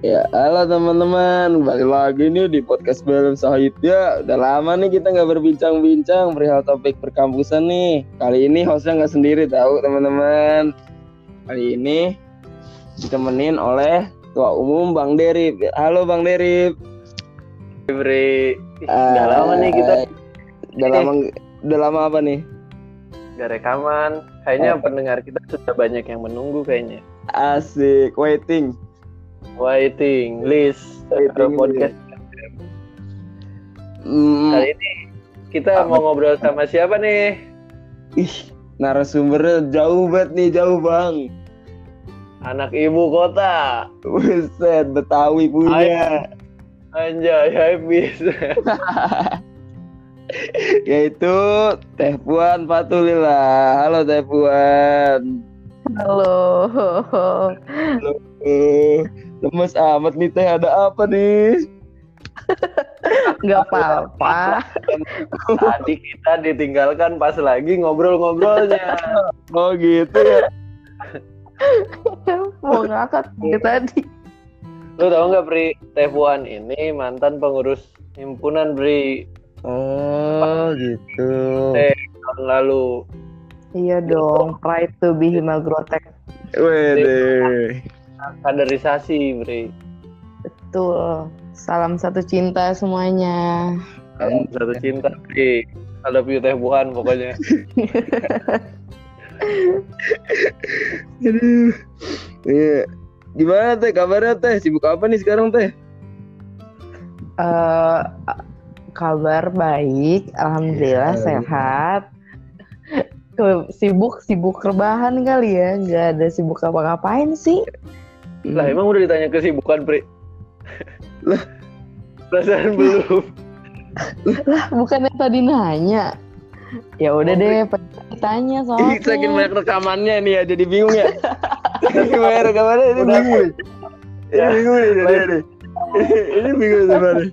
Ya, halo teman-teman, kembali lagi nih di podcast Belum Sahid ya. Udah lama nih kita nggak berbincang-bincang perihal topik perkampusan nih. Kali ini hostnya nggak sendiri tahu teman-teman. Kali ini ditemenin oleh Ketua Umum Bang Derip. Halo Bang Derip. Bri, udah lama nih kita Ah, Udah lama, udah lama apa nih? gak rekaman. Kayaknya Oh. pendengar kita sudah banyak yang menunggu kayaknya. Asik, waiting. Waiting list Waiting podcast. Hmm, Kali ini kita mau ngobrol sama siapa nih? ih, narasumbernya jauh banget nih, jauh bang. Anak ibu kota. Buset, Betawi punya. Anjay, habis. Yaitu Teh Puan Patulila. Halo Teh Puan. Halo. Uh, lemes amat nih Teh, ada apa nih? Nggak apa-apa. Tadi kita ditinggalkan pas lagi ngobrol-ngobrolnya. Oh gitu ya. Mau ngakak dari tadi. Lu tau nggak Bri? Tepuan ini mantan pengurus himpunan Bri Oh gitu. Eh. tahun lalu. Iya dong, pride to be Himagrotek. Wede. Kaderisasi Bri. Betul. Salam satu cinta semuanya. Kamu satu cinta Bri. I love you Tepuan pokoknya. Aduh. Iya. Gimana Teh? Kabarnya Teh? Sibuk apa nih sekarang Teh? Eh, kabar baik, alhamdulillah Iya. sehat. Sibuk sibuk rebahan kali ya, nggak ada sibuk apa-ngapain sih. Lah emang udah ditanya kesibukan Bri? Lah. Perasaan belum. Lah, bukannya tadi nanya. Ya udah Oh, deh, pengen ditanya Ih, soalnya. saking banyak rekamannya nih ya, jadi bingung ya. saking banyak rekamannya, ini Udah. bingung nih. Ini Ya. bingung nih, jadi nih. Ini bingung sebenarnya.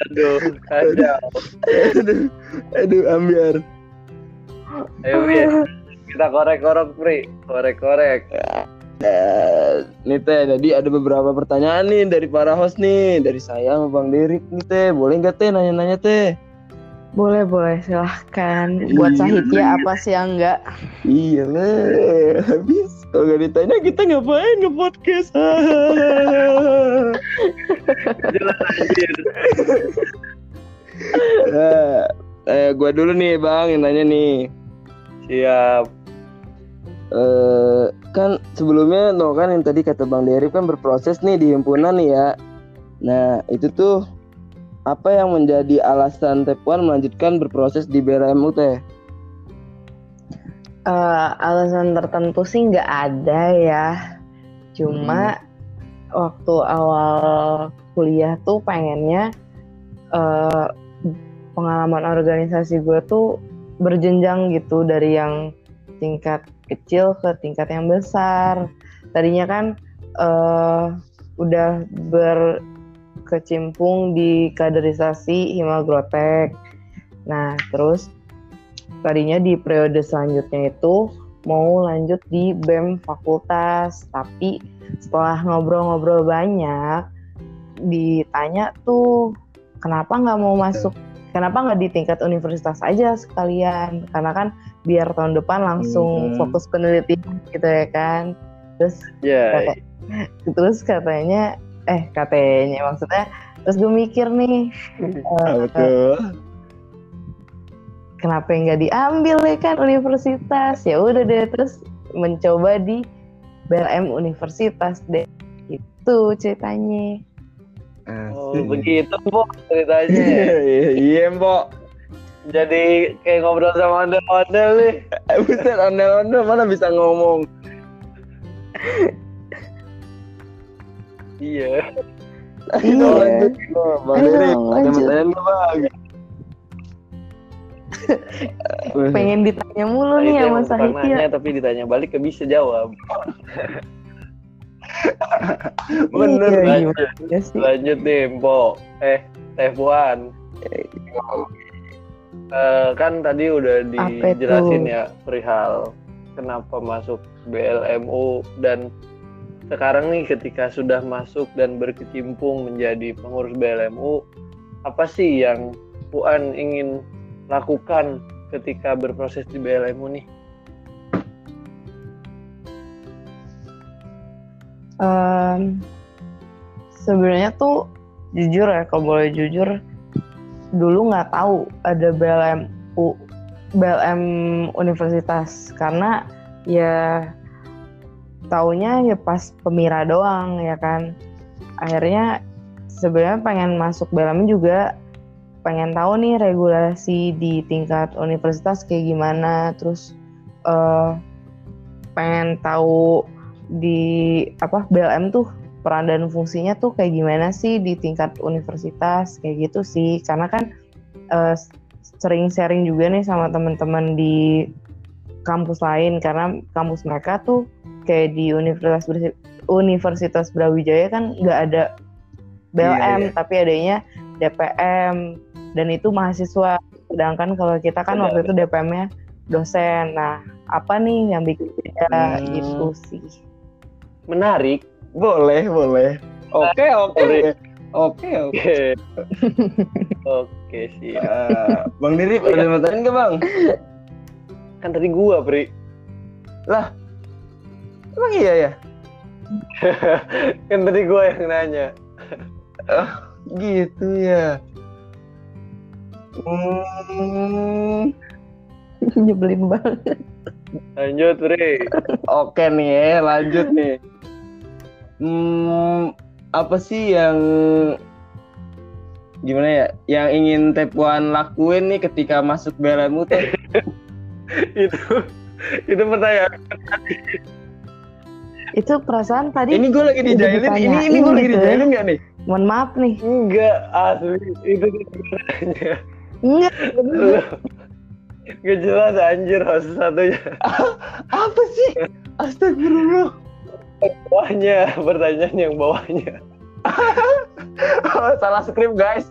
Aduh, kacau. Aduh, aduh, ambiar. Ayo Bri. Kita korek-korek Bri. Korek-korek. Eh, nih teh, jadi ada beberapa pertanyaan nih dari para host nih, dari saya sama Bang Derik nih teh, boleh nggak teh nanya-nanya teh? Boleh, boleh, silahkan. Buat Iya. Sahitya apa sih yang enggak? Iya lah, habis kalau nggak ditanya kita ngapain nge-podcast? Jelas anjir. nah, eh, gua dulu nih bang yang nanya nih. Siap. Eh, kan sebelumnya no kan yang tadi kata Bang Dery kan berproses nih di himpunan nih ya. Nah itu tuh apa yang menjadi alasan Tepuan melanjutkan berproses di BRMU teh? Eh, alasan tertentu sih nggak ada ya. Cuma waktu awal kuliah tuh pengennya eh, pengalaman organisasi gue tuh berjenjang gitu dari yang tingkat kecil ke tingkat yang besar. Tadinya kan eh, udah berkecimpung di kaderisasi Himagrotek. Nah, terus tadinya di periode selanjutnya itu mau lanjut di BEM fakultas, tapi setelah ngobrol-ngobrol banyak ditanya tuh kenapa nggak mau masuk kenapa nggak di tingkat universitas aja sekalian karena kan biar tahun depan langsung Hmm. fokus penelitian gitu ya kan terus Ya. Kata- terus katanya eh katanya maksudnya terus gue mikir nih betul. kenapa nggak diambil ya kan universitas ya udah deh terus mencoba di BRM Universitas deh itu ceritanya Oh, begitu, Mbok, ceritanya. Iya, iya, iya, Mbok. Jadi kayak ngobrol sama ondel-ondel nih. Buset, ondel-ondel mana bisa ngomong? Iya. Ayo Iya. lanjut. Bang Ayo Dery, ada pertanyaan nggak, Bang? pengen ditanya mulu Nah, nih itu sama Sahitya tapi ditanya balik gak bisa jawab. Bener, Iya, lanjut. sih? Lanjut nih, Mbok. Eh, Teh Puan. Eh, kan tadi udah dijelasin ya perihal kenapa masuk BLMU dan sekarang nih ketika sudah masuk dan berkecimpung menjadi pengurus BLMU apa sih yang Puan ingin lakukan ketika berproses di BLMU nih? Um, sebenarnya tuh jujur ya kalau boleh jujur dulu nggak tahu ada BLMU BLM universitas. Karena ya taunya ya pas pemira doang ya kan. Akhirnya sebenarnya pengen masuk BLM juga pengen tahu nih regulasi di tingkat universitas kayak gimana. Terus uh, pengen tahu di apa BLM tuh peran dan fungsinya tuh kayak gimana sih di tingkat universitas kayak gitu sih. Karena kan uh, sering sharing juga nih sama teman-teman di kampus lain. Karena kampus mereka tuh kayak di Universitas Universitas Brawijaya kan nggak ada BLM iya, iya. tapi adanya DPM dan itu mahasiswa. Sedangkan kalau kita kan waktu itu DPM-nya dosen. Nah apa nih yang bikin beda hmm. gitu sih menarik. Boleh boleh. Oke oke. Oke oke. Oke. Sih. Uh, bang Diri ada mau tanya nggak bang? Kan tadi gua Pri. Lah emang iya ya? Kan tadi gua yang nanya. Oh, gitu ya. Hmm. nyebelin banget lanjut Pri oke nih ya lanjut nih. Hmm, apa sih yang gimana ya yang ingin Tepuan lakuin nih ketika masuk BLMU teh itu itu pertanyaan. Itu perasaan tadi ini gue lagi dijailin. Ini ini gue lagi gitu ya. dijailin nggak nih? Mohon maaf nih. Enggak asli. Itu enggak Gak jelas anjir host satunya. Apa sih? Astagfirullah. Bawahnya pertanyaan yang bawahnya. Oh, salah skrip guys.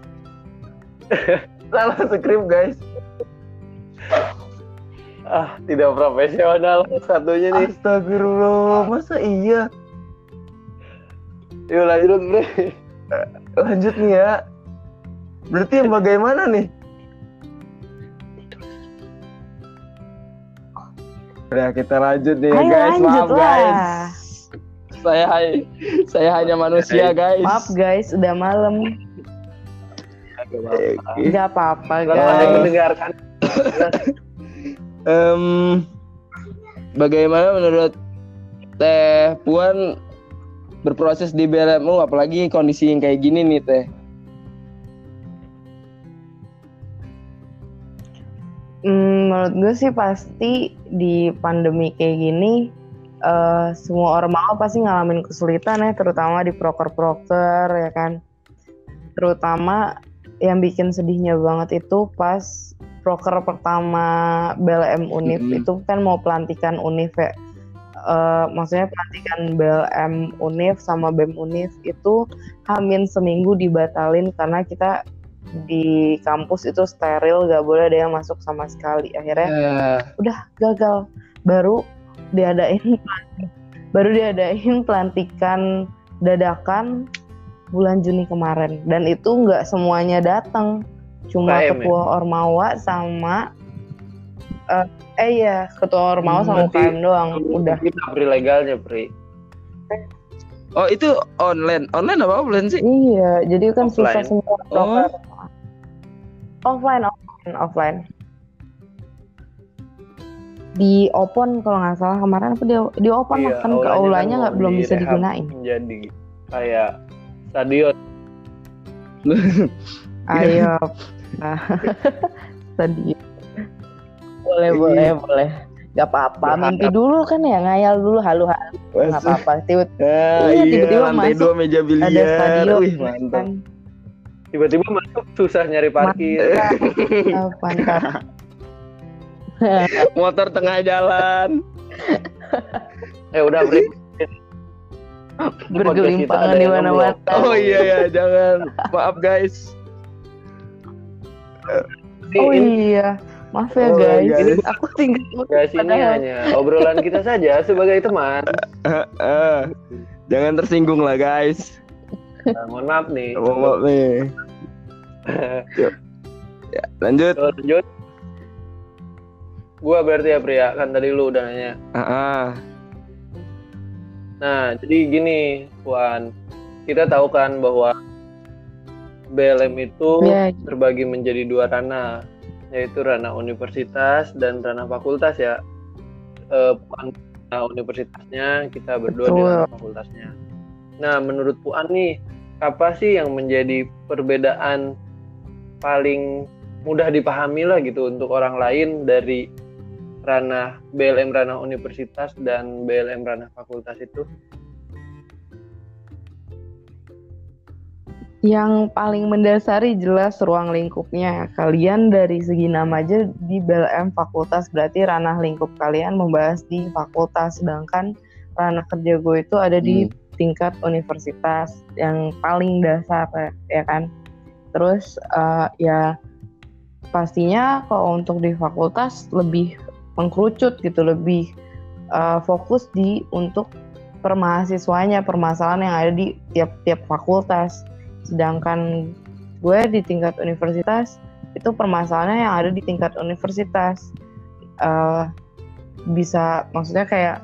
Salah skrip guys. Ah tidak profesional satunya nih. Astagfirullah masa iya? Yuk lanjut bre. Lanjut nih ya. Berarti yang bagaimana nih Udah kita lanjut nih ya guys, maaf lah. guys. Saya saya hanya manusia guys. Maaf guys udah malam. Nggak apa-apa kalau ada yang mendengarkan. Um, bagaimana menurut Teh Puan berproses di BLMU apalagi kondisi yang kayak gini nih Teh menurut gue sih pasti di pandemi kayak gini uh, semua orang mau pasti ngalamin kesulitan ya, terutama di proker-proker ya kan. Terutama yang bikin sedihnya banget itu pas proker pertama BLM Unif mm -hmm. itu kan mau pelantikan Unif ya. Uh, maksudnya pelantikan BLM Unif sama BEM Unif itu hamin seminggu dibatalin karena kita di kampus itu steril gak boleh ada yang masuk sama sekali. Akhirnya yeah. udah gagal. Baru diadain baru diadain pelantikan dadakan bulan Juni kemarin. Dan itu nggak semuanya datang. Cuma KM, ketua ya? Ormawa sama uh, eh ya ketua Ormawa sama UKM doang udah. kita beri legalnya Pri Oh itu online. Online apa offline sih? Iya jadi kan offline. susah semua oh. offline offline offline. Di open kalau nggak salah. Kemarin apa di di open iya, kan ke aulanya nggak belum bisa digunain. jadi kayak stadion. Ayo. Nah, stadion. Boleh iya. boleh boleh Gak apa-apa, mimpi dulu kan ya, ngayal dulu halu-halu. Gak apa-apa, tiba-tiba ah, iya, tiba-tiba masuk dua meja biliar. ada stadion. Wih, mantap. Kan. Tiba-tiba masuk susah nyari parkir. Mantap, mantap. motor tengah jalan eh udah beri bergelimpangan di mana-mana oh iya ya jangan maaf guys oh iya Maaf ya Oh, guys, guys. aku tinggal Guys ini hanya obrolan kita saja sebagai teman. Eh, jangan tersinggung lah guys. Nah, mohon maaf nih. Mohon maaf nih. Ya, lanjut. Terus lanjut. Gua berarti ya pria kan tadi lu udah nanya. Ah, ah. Nah, jadi gini, Puan. Kita tahu kan bahwa BLM itu Iya. terbagi menjadi dua ranah, yaitu ranah universitas dan ranah fakultas ya. Eh, Puan universitasnya, kita berdua di Betul. ranah fakultasnya. Nah, menurut Puan nih, apa sih yang menjadi perbedaan paling mudah dipahami lah gitu untuk orang lain dari ranah BLM ranah universitas dan BLM ranah fakultas itu? Yang paling mendasari jelas ruang lingkupnya. Kalian dari segi nama aja di BLM fakultas berarti ranah lingkup kalian membahas di fakultas, sedangkan ranah kerja gue itu ada di tingkat universitas yang paling dasar ya kan. Terus eh, ya pastinya kalau untuk di fakultas lebih mengkerucut gitu, lebih eh, fokus di untuk permahasiswanya, permasalahan yang ada di tiap-tiap fakultas sedangkan gue di tingkat universitas itu permasalahannya yang ada di tingkat universitas Eh, bisa maksudnya kayak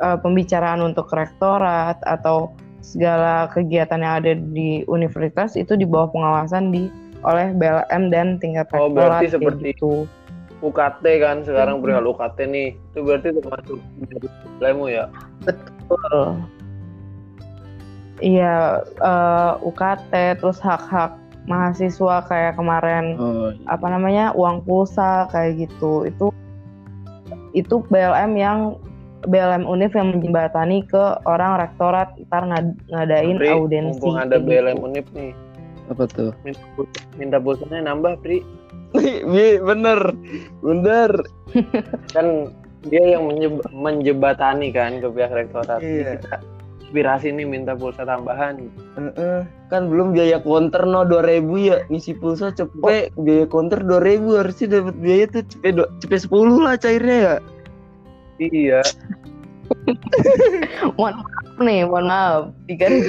eh, pembicaraan untuk rektorat atau segala kegiatan yang ada di universitas itu di bawah pengawasan di oleh BLM dan tingkat Oh, rektorat berarti kayak seperti- gitu. UKT kan sekarang Hmm. perihal UKT nih itu berarti termasuk BLM ya Betul. Iya, eh, UKT terus hak-hak mahasiswa kayak kemarin Oh, apa namanya uang pulsa kayak gitu itu itu BLM yang BLM Univ yang menjembatani ke orang rektorat ntar ngad- ngadain Pri, audensi mumpung ada kayak BLM gitu. Unip nih apa tuh? minta, minta pulsanya nambah Pri Bi, bener, bener. kan dia yang menjebatani kan ke pihak rektorat Iya. kita inspirasi nih minta pulsa tambahan Heeh. Kan belum biaya konter no 2000 ya ngisi pulsa cepet biaya konter 2000 harusnya dapat biaya tuh cepet do, cepet 10 lah cairnya ya. iya mohon maaf nih mohon maaf digaris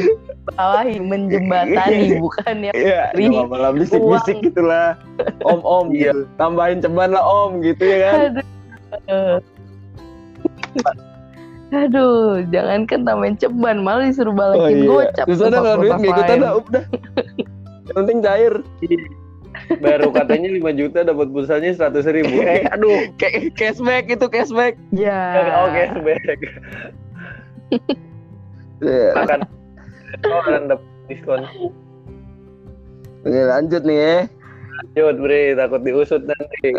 bawahi menjembatani bukan ya Iya, apa-apa lah bisik-bisik uang. gitu lah. Om-om Iya. gitu. Tambahin ceban lah om gitu ya kan. aduh aduh jangankan tambahin ceban malah disuruh balikin gocap Terus ada ke nggak duit nggak ikutan udah. Yang penting cair. baru katanya 5 juta dapat pulsanya 100 ribu eh aduh Kayak cashback itu cashback. ya oh cashback Iya. akan oh akan dapat diskon Oke lanjut nih ya. lanjut Bre takut diusut nanti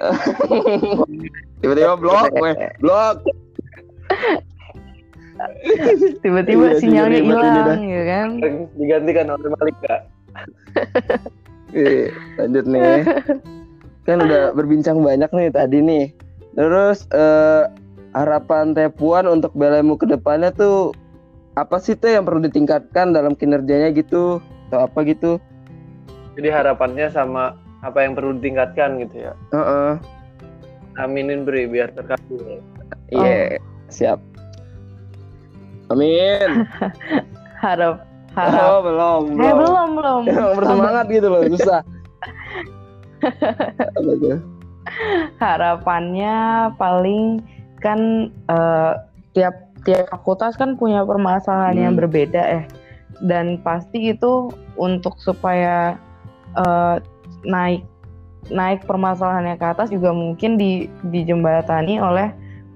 Tiba-tiba blok, weh, blok. tiba-tiba Iya, sinyalnya hilang ya kan digantikan oleh Malika Oke, lanjut nih. Kan udah berbincang banyak nih tadi nih. Terus eh, harapan Tepuan untuk BLMU ke depannya tuh apa sih tuh yang perlu ditingkatkan dalam kinerjanya gitu atau apa gitu? jadi harapannya sama apa yang perlu ditingkatkan gitu ya Heeh. aminin Bre biar terkabul Iya, siap. Amin. harap harap Oh, belum, eh belum. belum belum Emang bersemangat gitu loh, susah. Harapannya paling kan eh, tiap tiap fakultas kan punya permasalahan yang Hmm. berbeda ya dan pasti itu untuk supaya eh, naik naik permasalahannya ke atas juga mungkin di dijembatani oleh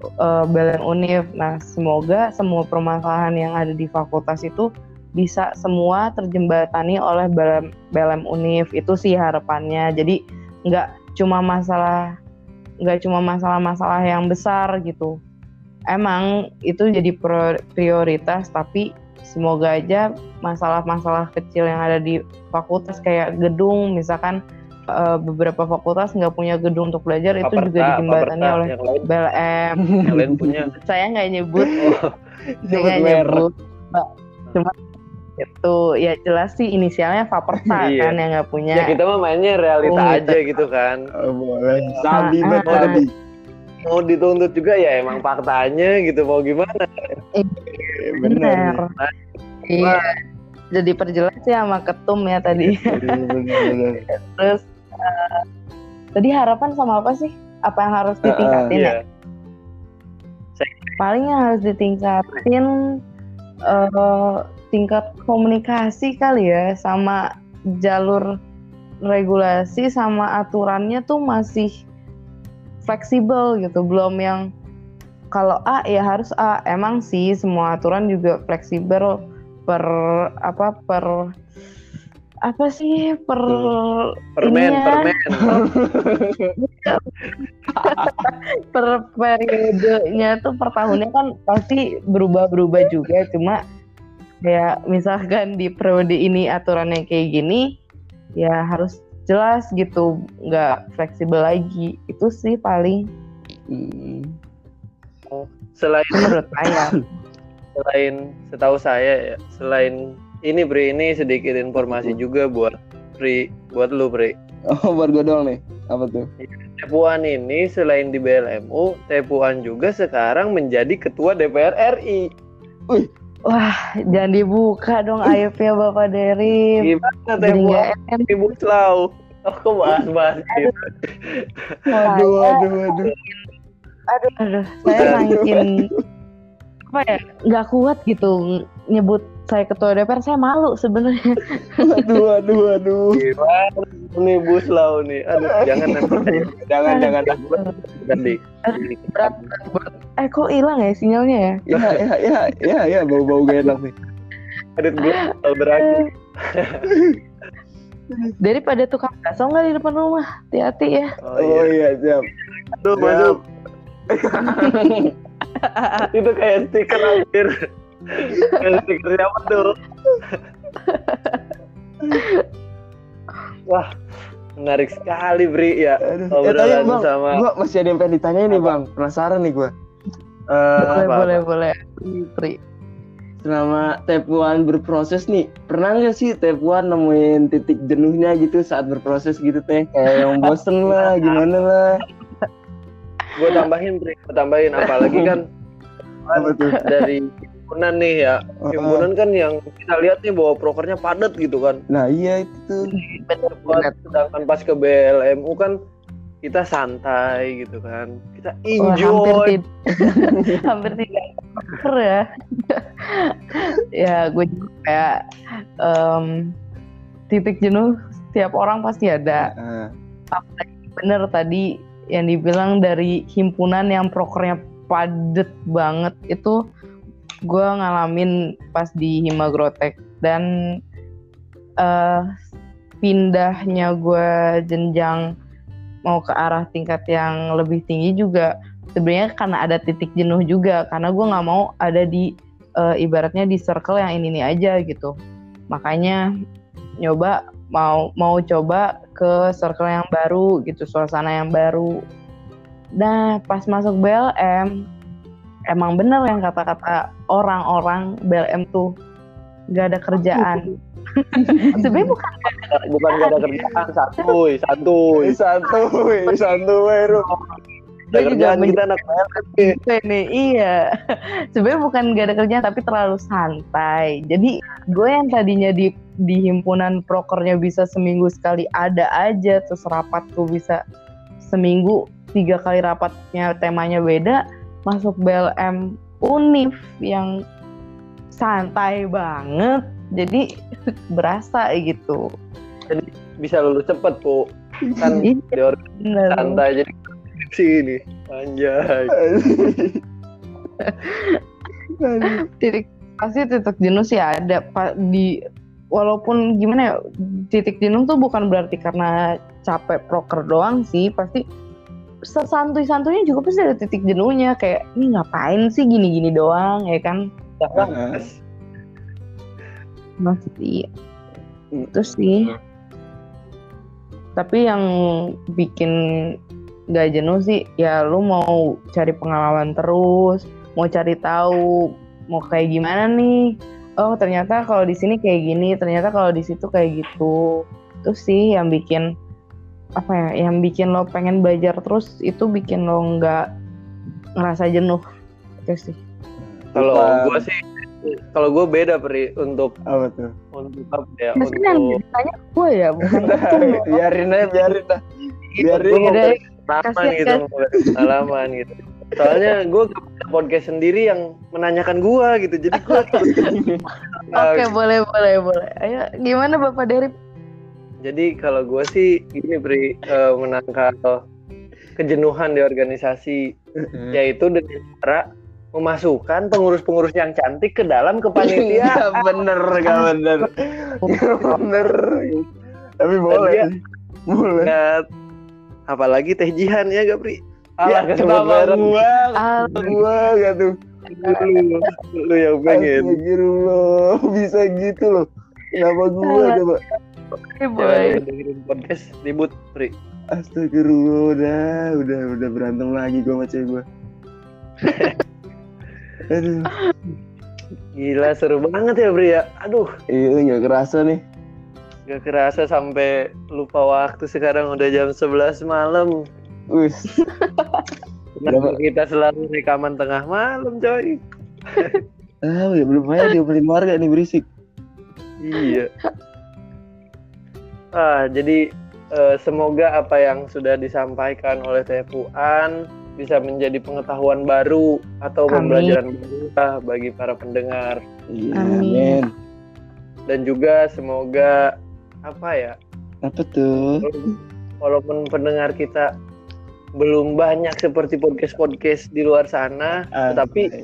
eh, BLM Univ. Nah semoga semua permasalahan yang ada di fakultas itu bisa semua terjembatani oleh BLM, BLM Univ itu sih harapannya. Jadi nggak cuma masalah nggak cuma masalah-masalah yang besar gitu. Emang itu jadi prioritas tapi semoga aja masalah-masalah kecil yang ada di fakultas kayak gedung misalkan eh, beberapa fakultas nggak punya gedung untuk belajar itu juga dijembatani oleh yang lain BLM. yang lain punya Saya nggak nyebut, oh saya Nyebut nggak merek. nyebut. Mbak. Cuma itu ya jelas sih inisialnya Vaperta Iya. kan yang nggak punya Ya kita mah mainnya realita Oh, gitu. aja gitu kan. Oh, boleh. Sabi Ah, banget ah. tadi. Mau dituntut juga ya emang faktanya gitu mau gimana. Eh, bener Benar. iya jadi perjelas ya sama ketum ya tadi Benar, benar. terus eh, tadi harapan sama apa sih? Apa yang harus ditingkatin ya? Iya. paling yang harus ditingkatin eh, tingkat komunikasi kali ya sama jalur regulasi sama aturannya tuh masih fleksibel gitu. Belum yang kalau A ya harus A. Emang sih semua aturan juga fleksibel per apa per apa sih? Per Permen, ininya, permen. per periodenya tuh per tahunnya kan pasti berubah-berubah juga. Cuma ya misalkan di periode ini aturannya kayak gini ya harus jelas gitu nggak fleksibel lagi. Itu sih paling. Hmm. Selain menurut saya. selain setahu saya ya, selain ini Pri ini sedikit informasi juga buat Pri, buat lu Pri. Oh, buat gue doang nih. Apa tuh? Tepuan ini selain di BLMU, Tepuan juga sekarang menjadi ketua DPR RI. wah jangan dibuka dong aibnya bapak Derim Gimana Tepuan Ibu Slau? Oh, kok bahas-bahas gitu? Aduh, aduh, aduh. aduh aduh saya makin apa ya nggak kuat gitu nyebut saya ketua DPR saya malu sebenarnya Aduh, aduh, aduh. Gimana nih Bu Slau nih? Aduh, jangan nanti. Jangan, jangan. Ganti. berat berat eh kok hilang ya sinyalnya ya Ya, ya, ya, ya, ya, bau-bau gak enak nih. Adit gue berakhir. daripada tukang bakso nggak di depan rumah hati-hati ya Oh, Oh iya. iya, siap. Aduh, masuk. Itu kayak stiker anjir. Stiker siapa tuh? Wah, menarik sekali Bri ya. Aduh. Eh, Obrolan bang, sama gua masih ada yang pengen ditanyain nih bang. Penasaran nih gua. Eh, boleh apa, boleh boleh Pri selama Tepuan berproses nih, pernah nggak sih Tepuan nemuin titik jenuhnya gitu saat berproses gitu teh? Kayak yang bosen lah, gimana lah? gue tambahin Bri, gue tambahin apalagi kan dari himpunan nih ya. Himpunan kan yang kita lihat nih bahwa prokernya padat gitu kan. Nah iya itu Sedangkan pas ke BLMU kan kita santai gitu kan. Kita hampir enjoy. tid- hampir tidak cover ya ya gue juga kayak em, titik jenuh setiap orang pasti ada Nah, bener tadi yang dibilang dari himpunan yang prokernya padet banget itu gue ngalamin pas di Himagrotek. Dan eh pindahnya gue jenjang mau ke arah tingkat yang lebih tinggi juga sebenarnya karena ada titik jenuh juga karena gue nggak mau ada di eh, ibaratnya di circle yang ini ini aja gitu. Makanya nyoba mau mau coba ke circle yang baru gitu suasana yang baru. Nah pas masuk BLM emang bener yang kata-kata orang-orang BLM tuh gak ada kerjaan. Sebenarnya bukan Bukan gak ada kerjaan, santuy, santuy. santuy, santuy, Ru. Ada kerjaan kita anak BLM nih iya. Sebenarnya bukan gak ada kerjaan tapi terlalu santai. Jadi gue yang tadinya di di himpunan prokernya bisa seminggu sekali ada aja terus rapat tuh bisa seminggu tiga kali rapatnya temanya beda masuk BLM Unif yang santai banget jadi berasa gitu Bisa lulus cepet, Bu. Kan Iya, santai jadi sini. Anjay. titik pasti titik jenuh sih ada Pak di walaupun gimana ya titik jenuh tuh bukan berarti karena capek proker doang sih pasti sesantuy-santunya juga pasti ada titik jenuhnya kayak ini ngapain sih gini-gini doang ya kan? Heeh. masih itu sih. Tapi yang bikin gak jenuh sih ya lu mau cari pengalaman terus mau cari tahu mau kayak gimana nih. Oh ternyata kalau di sini kayak gini ternyata kalau di situ kayak gitu. Itu sih yang bikin apa ya yang bikin lo pengen belajar terus itu bikin lo nggak ngerasa jenuh itu sih Kalau gue sih, kalau gue beda peri untuk apa tuh untuk apa ya? Mungkin yang Untuk ditanya gue ya bukan biarin aja biarin dah biarin Beda. pengalaman gitu, kan? pengalaman gitu. Soalnya gue podcast sendiri yang menanyakan gue gitu, jadi gue Oke boleh boleh boleh. Ayo gimana Bapak Derip? Jadi kalau gue sih ini beri eh, menangkal kejenuhan di organisasi yaitu dengan cara memasukkan pengurus-pengurus yang cantik ke dalam Iya kepanitiaan. bener gak bener. Bener. Tapi boleh. dia- boleh. Ingat. apalagi teh jihan ya gak Pri? ya Alah, kesebut kenapa gua. Gua gak tuh. Lu, lu yang pengen. Astagfirullah. Bisa gitu loh. Kenapa gua coba boleh. Jangan dengerin podcast ribut Pri. Astagfirullah udah udah udah berantem lagi gua sama cewek gua Aduh, Gila seru banget ya Pri ya. Aduh, iya nggak kerasa nih. gak kerasa sampai lupa waktu sekarang udah jam 11 malam. Wis, Kenapa kita selalu rekaman tengah malam coy? ah ya belum aja diomelin warga nih berisik. Iya. Ah, jadi eh, semoga apa yang sudah disampaikan oleh Teh Puan bisa menjadi pengetahuan baru atau Amin. pembelajaran baru bagi para pendengar Iya, Amin. amin. dan juga semoga apa ya Apa tuh? walaupun pendengar kita belum banyak seperti podcast-podcast di luar sana tetapi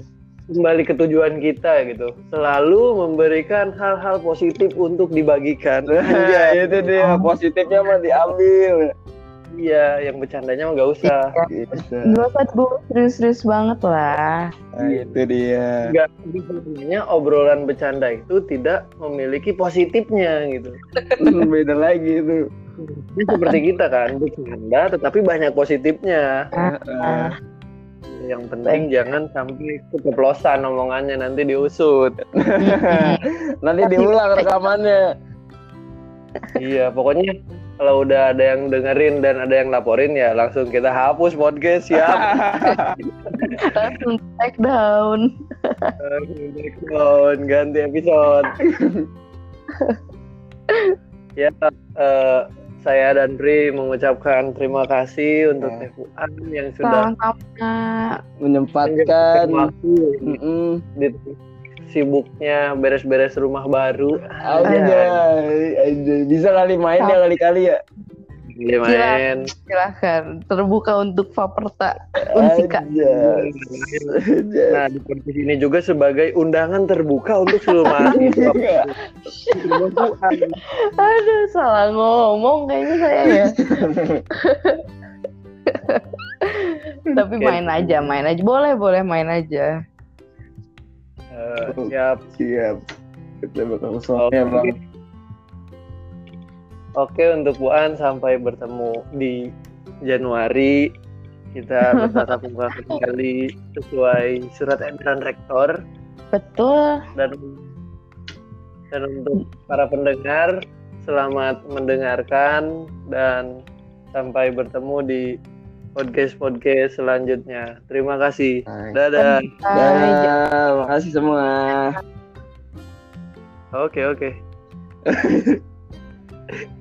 kembali ke tujuan kita gitu selalu memberikan hal-hal positif untuk dibagikan Iya, itu dia positifnya mah diambil. iya yang bercandanya mah gak usah Gitu. Gak usah dulu serius-serius banget lah. Nah, itu dia. Enggak, sebenarnya obrolan bercanda itu tidak memiliki positifnya gitu. Beda lagi itu. Ini seperti kita kan, bercanda tetapi banyak positifnya. Ah, Yang penting jangan sampai keceplosan omongannya nanti diusut. Nanti diulang rekamannya. iya, pokoknya kalau udah ada yang dengerin dan ada yang laporin ya langsung kita hapus podcast siap. Langsung take down. Langsung take down, ganti episode. ya, eh, saya dan Pri mengucapkan terima kasih untuk Ya. Teh Fuan yang sudah Sama-sama. Menyempatkan. waktu di sibuknya beres-beres rumah baru. Anjay. Bisa kali main ya kali-kali ya. Dia main. Silahkan. Terbuka untuk Faperta. Unsika. Nah, di podcast ini juga sebagai undangan terbuka untuk seluruh mahasiswa. Tuhan. Aduh, salah ngomong kayaknya saya ya. Tapi main aja, main aja. Boleh, boleh main aja. Eh, siap. Siap. Kita bakal soalnya bang. Oke untuk Puan sampai bertemu di Januari. Kita bertatap muka kembali sesuai surat edaran rektor. Betul. dan dan untuk para pendengar selamat mendengarkan dan sampai bertemu di podcast podcast selanjutnya. Terima kasih. Dadah. Bye. Dadah, makasih semua. oke oke